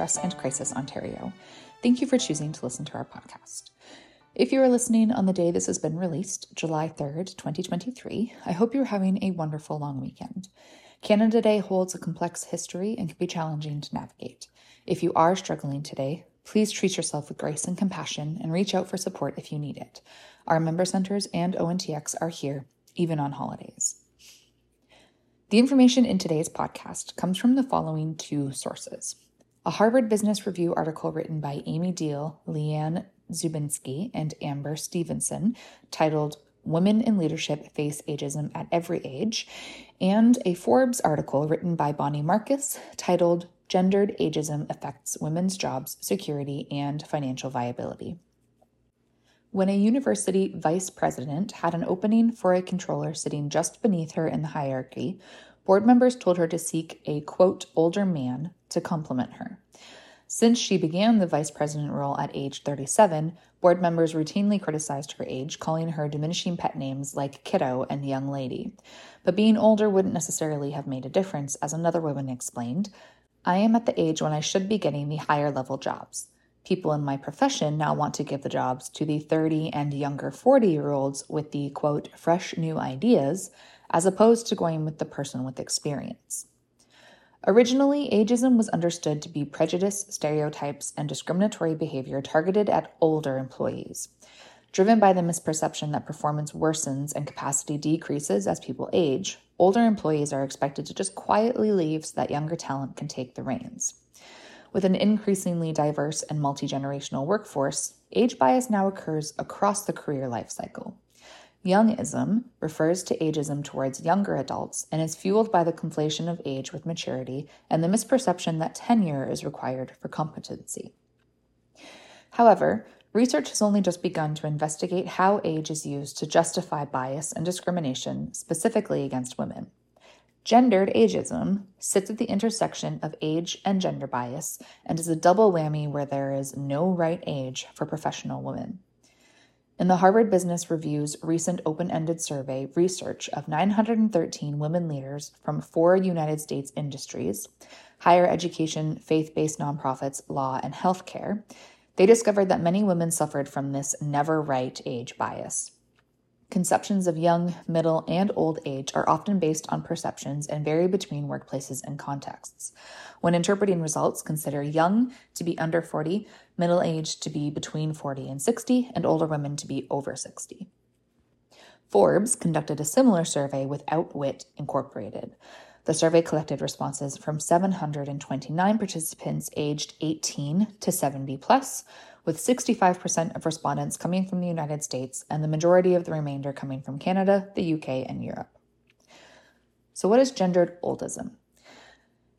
And Crisis Ontario. Thank you for choosing to listen to our podcast. If you are listening on the day this has been released, July 3rd, 2023, I hope you're having a wonderful long weekend. Canada Day holds a complex history and can be challenging to navigate. If you are struggling today, please treat yourself with grace and compassion and reach out for support if you need it. Our member centers and ONTX are here, even on holidays. The information in today's podcast comes from the following two sources a Harvard Business Review article written by Amy Diehl, Leanne Dzubinski, and Amber Stephenson titled Women in Leadership Face Ageism at Every Age, and a Forbes article written by Bonnie Marcus titled Gendered Ageism Affects Women's Jobs, Security, and Financial Viability. When a university vice president had an opening for a controller sitting just beneath her in the hierarchy, board members told her to seek a quote, older man to complement her. Since she began the vice president role at age 37, board members routinely criticized her age, calling her diminishing pet names like kiddo and young lady. But being older wouldn't necessarily have made a difference, as another woman explained. I am at the age when I should be getting the higher level jobs. People in my profession now want to give the jobs to the 30 and younger 40 year olds with the quote, fresh new ideas, as opposed to going with the person with experience. Originally, ageism was understood to be prejudice, stereotypes, and discriminatory behavior targeted at older employees. Driven by the misperception that performance worsens and capacity decreases as people age, older employees are expected to just quietly leave so that younger talent can take the reins. With an increasingly diverse and multi generational workforce, age bias now occurs across the career life cycle. Youngism refers to ageism towards younger adults and is fueled by the conflation of age with maturity and the misperception that tenure is required for competency. However, research has only just begun to investigate how age is used to justify bias and discrimination, specifically against women. Gendered ageism sits at the intersection of age and gender bias and is a double whammy where there is no right age for professional women. In the Harvard Business Review's recent open ended survey research of 913 women leaders from four United States industries higher education, faith based nonprofits, law, and healthcare they discovered that many women suffered from this never right age bias. Conceptions of young, middle, and old age are often based on perceptions and vary between workplaces and contexts. When interpreting results, consider young to be under 40, middle age to be between 40 and 60, and older women to be over 60. Forbes conducted a similar survey with Outwit Incorporated. The survey collected responses from 729 participants aged 18 to 70 plus, with 65% of respondents coming from the United States and the majority of the remainder coming from Canada, the UK, and Europe. So, what is gendered oldism?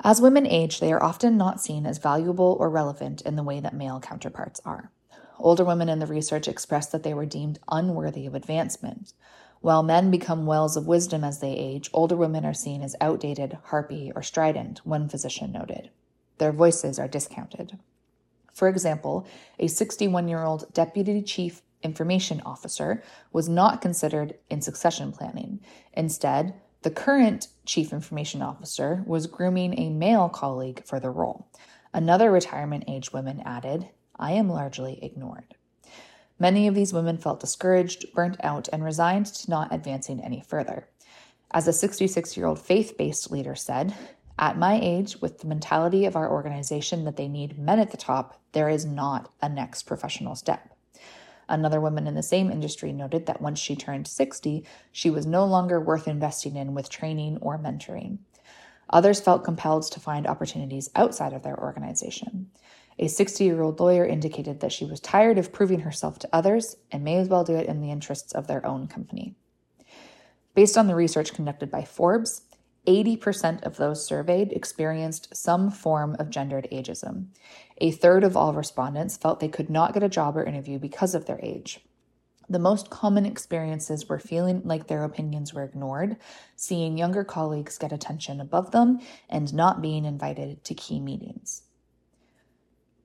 As women age, they are often not seen as valuable or relevant in the way that male counterparts are. Older women in the research expressed that they were deemed unworthy of advancement. While men become wells of wisdom as they age, older women are seen as outdated, harpy, or strident, one physician noted. Their voices are discounted. For example, a 61 year old deputy chief information officer was not considered in succession planning. Instead, the current chief information officer was grooming a male colleague for the role. Another retirement age woman added, I am largely ignored. Many of these women felt discouraged, burnt out, and resigned to not advancing any further. As a 66 year old faith based leader said, At my age, with the mentality of our organization that they need men at the top, there is not a next professional step. Another woman in the same industry noted that once she turned 60, she was no longer worth investing in with training or mentoring. Others felt compelled to find opportunities outside of their organization. A 60 year old lawyer indicated that she was tired of proving herself to others and may as well do it in the interests of their own company. Based on the research conducted by Forbes, 80% of those surveyed experienced some form of gendered ageism. A third of all respondents felt they could not get a job or interview because of their age. The most common experiences were feeling like their opinions were ignored, seeing younger colleagues get attention above them, and not being invited to key meetings.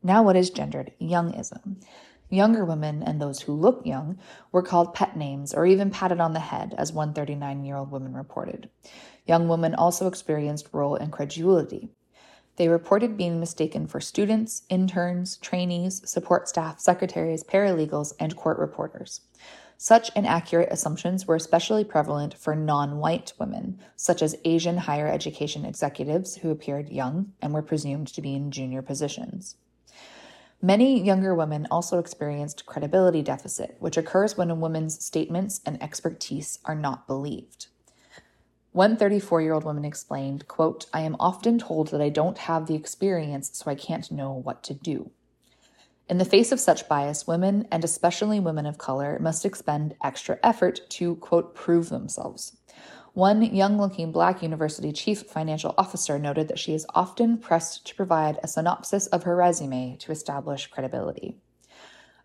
Now, what is gendered youngism? Younger women and those who look young were called pet names or even patted on the head, as one 39 year old woman reported. Young women also experienced role incredulity. They reported being mistaken for students, interns, trainees, support staff, secretaries, paralegals, and court reporters. Such inaccurate assumptions were especially prevalent for non white women, such as Asian higher education executives who appeared young and were presumed to be in junior positions. Many younger women also experienced credibility deficit, which occurs when a woman's statements and expertise are not believed. One 34 year old woman explained, quote, I am often told that I don't have the experience, so I can't know what to do. In the face of such bias, women, and especially women of color, must expend extra effort to, quote, prove themselves. One young looking Black university chief financial officer noted that she is often pressed to provide a synopsis of her resume to establish credibility.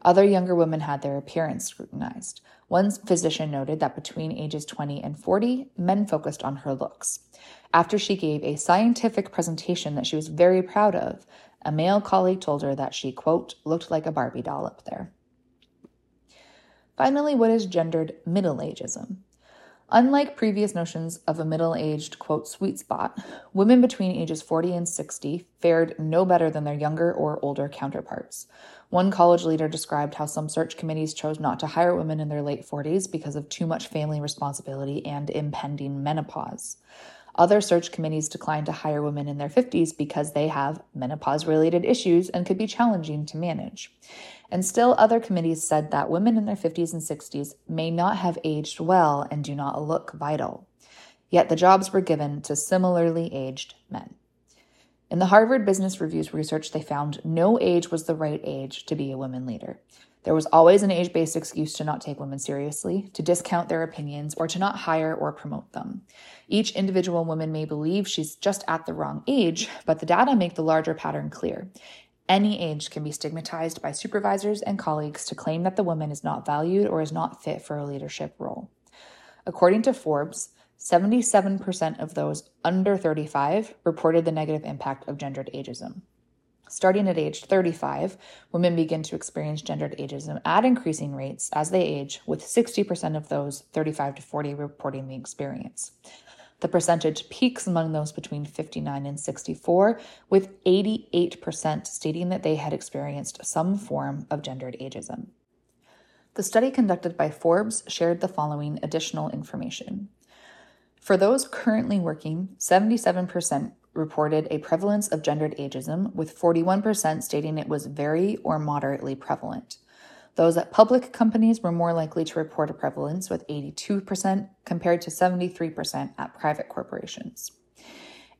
Other younger women had their appearance scrutinized. One physician noted that between ages 20 and 40, men focused on her looks. After she gave a scientific presentation that she was very proud of, a male colleague told her that she, quote, looked like a Barbie doll up there. Finally, what is gendered middle ageism? Unlike previous notions of a middle aged, quote, sweet spot, women between ages 40 and 60 fared no better than their younger or older counterparts. One college leader described how some search committees chose not to hire women in their late 40s because of too much family responsibility and impending menopause. Other search committees declined to hire women in their 50s because they have menopause related issues and could be challenging to manage. And still, other committees said that women in their 50s and 60s may not have aged well and do not look vital. Yet the jobs were given to similarly aged men. In the Harvard Business Review's research, they found no age was the right age to be a women leader. There was always an age based excuse to not take women seriously, to discount their opinions, or to not hire or promote them. Each individual woman may believe she's just at the wrong age, but the data make the larger pattern clear. Any age can be stigmatized by supervisors and colleagues to claim that the woman is not valued or is not fit for a leadership role. According to Forbes, 77% of those under 35 reported the negative impact of gendered ageism. Starting at age 35, women begin to experience gendered ageism at increasing rates as they age, with 60% of those 35 to 40 reporting the experience. The percentage peaks among those between 59 and 64, with 88% stating that they had experienced some form of gendered ageism. The study conducted by Forbes shared the following additional information. For those currently working, 77% reported a prevalence of gendered ageism, with 41% stating it was very or moderately prevalent. Those at public companies were more likely to report a prevalence, with 82% compared to 73% at private corporations.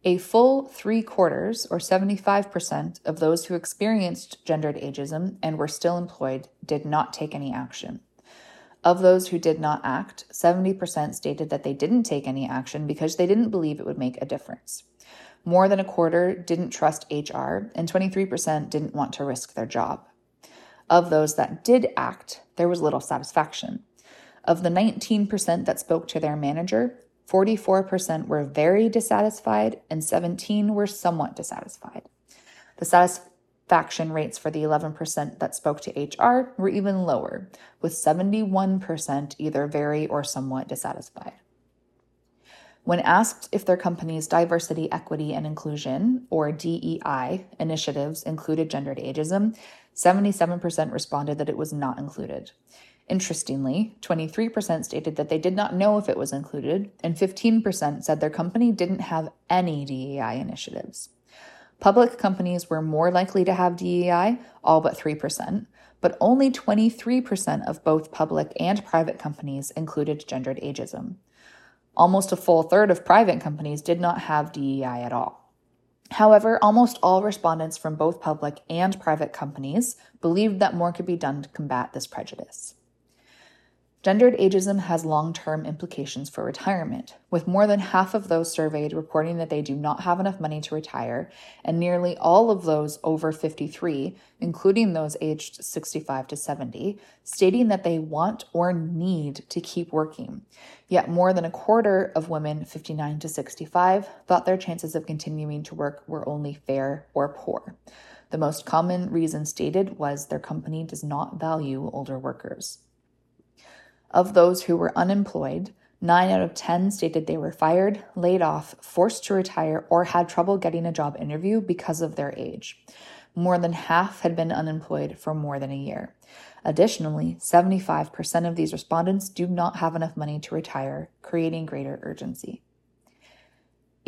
A full three quarters, or 75%, of those who experienced gendered ageism and were still employed did not take any action. Of those who did not act, 70% stated that they didn't take any action because they didn't believe it would make a difference. More than a quarter didn't trust HR, and 23% didn't want to risk their job. Of those that did act, there was little satisfaction. Of the 19% that spoke to their manager, 44% were very dissatisfied and 17 were somewhat dissatisfied. The satisfaction Faction rates for the 11% that spoke to HR were even lower, with 71% either very or somewhat dissatisfied. When asked if their company's diversity, equity, and inclusion, or DEI, initiatives included gendered ageism, 77% responded that it was not included. Interestingly, 23% stated that they did not know if it was included, and 15% said their company didn't have any DEI initiatives. Public companies were more likely to have DEI, all but 3%, but only 23% of both public and private companies included gendered ageism. Almost a full third of private companies did not have DEI at all. However, almost all respondents from both public and private companies believed that more could be done to combat this prejudice. Gendered ageism has long term implications for retirement, with more than half of those surveyed reporting that they do not have enough money to retire, and nearly all of those over 53, including those aged 65 to 70, stating that they want or need to keep working. Yet more than a quarter of women 59 to 65 thought their chances of continuing to work were only fair or poor. The most common reason stated was their company does not value older workers. Of those who were unemployed, 9 out of 10 stated they were fired, laid off, forced to retire, or had trouble getting a job interview because of their age. More than half had been unemployed for more than a year. Additionally, 75% of these respondents do not have enough money to retire, creating greater urgency.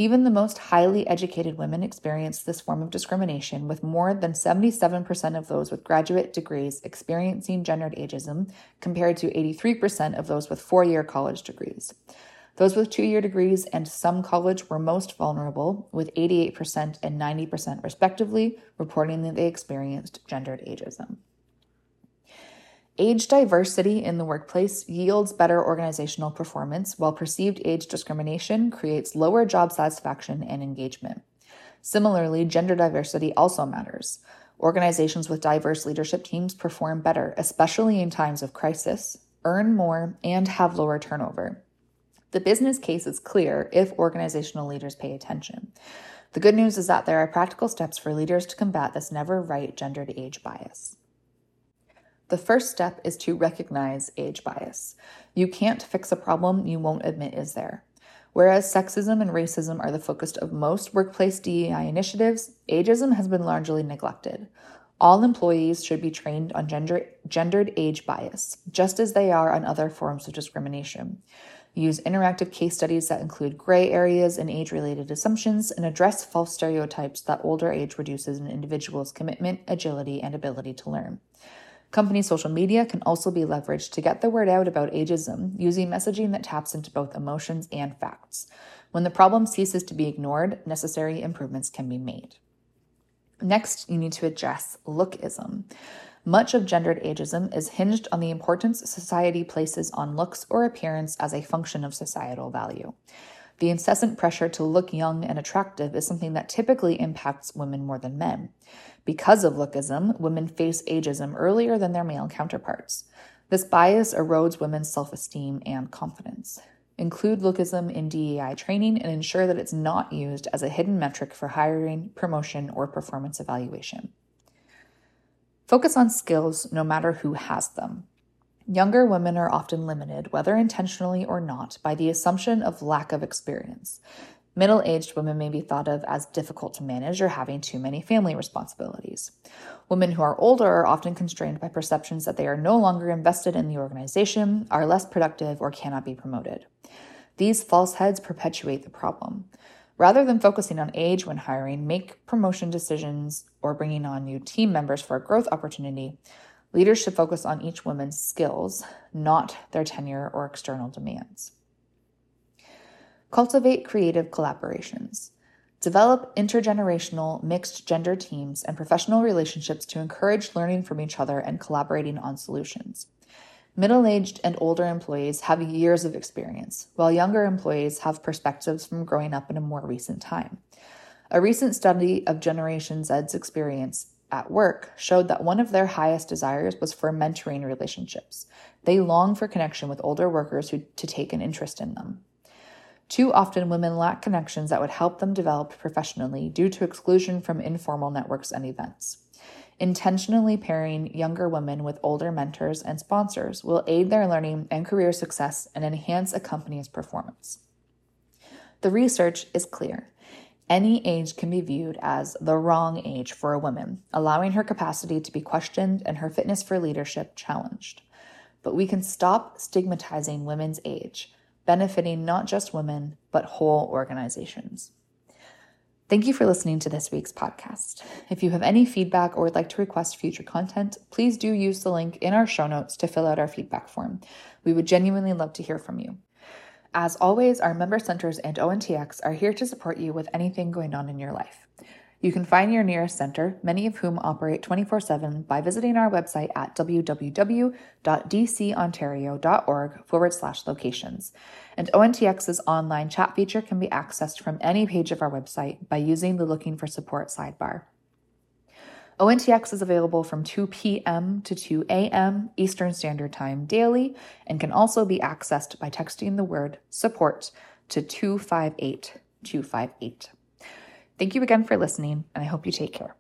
Even the most highly educated women experience this form of discrimination, with more than 77% of those with graduate degrees experiencing gendered ageism, compared to 83% of those with four year college degrees. Those with two year degrees and some college were most vulnerable, with 88% and 90% respectively reporting that they experienced gendered ageism. Age diversity in the workplace yields better organizational performance, while perceived age discrimination creates lower job satisfaction and engagement. Similarly, gender diversity also matters. Organizations with diverse leadership teams perform better, especially in times of crisis, earn more, and have lower turnover. The business case is clear if organizational leaders pay attention. The good news is that there are practical steps for leaders to combat this never right gendered age bias. The first step is to recognize age bias. You can't fix a problem you won't admit is there. Whereas sexism and racism are the focus of most workplace DEI initiatives, ageism has been largely neglected. All employees should be trained on gender, gendered age bias, just as they are on other forms of discrimination. Use interactive case studies that include gray areas and age related assumptions and address false stereotypes that older age reduces an individual's commitment, agility, and ability to learn. Company social media can also be leveraged to get the word out about ageism using messaging that taps into both emotions and facts. When the problem ceases to be ignored, necessary improvements can be made. Next, you need to address lookism. Much of gendered ageism is hinged on the importance society places on looks or appearance as a function of societal value. The incessant pressure to look young and attractive is something that typically impacts women more than men. Because of lookism, women face ageism earlier than their male counterparts. This bias erodes women's self esteem and confidence. Include lookism in DEI training and ensure that it's not used as a hidden metric for hiring, promotion, or performance evaluation. Focus on skills no matter who has them. Younger women are often limited, whether intentionally or not, by the assumption of lack of experience. Middle aged women may be thought of as difficult to manage or having too many family responsibilities. Women who are older are often constrained by perceptions that they are no longer invested in the organization, are less productive, or cannot be promoted. These false heads perpetuate the problem. Rather than focusing on age when hiring, make promotion decisions, or bringing on new team members for a growth opportunity, Leaders should focus on each woman's skills, not their tenure or external demands. Cultivate creative collaborations. Develop intergenerational, mixed gender teams and professional relationships to encourage learning from each other and collaborating on solutions. Middle aged and older employees have years of experience, while younger employees have perspectives from growing up in a more recent time. A recent study of Generation Z's experience at work showed that one of their highest desires was for mentoring relationships. They long for connection with older workers who to take an interest in them. Too often, women lack connections that would help them develop professionally due to exclusion from informal networks and events. Intentionally pairing younger women with older mentors and sponsors will aid their learning and career success and enhance a company's performance. The research is clear. Any age can be viewed as the wrong age for a woman, allowing her capacity to be questioned and her fitness for leadership challenged. but we can stop stigmatizing women's age, benefiting not just women, but whole organizations. Thank you for listening to this week's podcast. If you have any feedback or would like to request future content, please do use the link in our show notes to fill out our feedback form. We would genuinely love to hear from you. As always, our member centers and ONTX are here to support you with anything going on in your life. You can find your nearest center, many of whom operate 24 7, by visiting our website at www.dcontario.org forward slash locations. And ONTX's online chat feature can be accessed from any page of our website by using the Looking for Support sidebar. ONTX is available from 2 p.m. to 2 a.m. Eastern Standard Time daily and can also be accessed by texting the word support to 258 258. Thank you again for listening, and I hope you take care.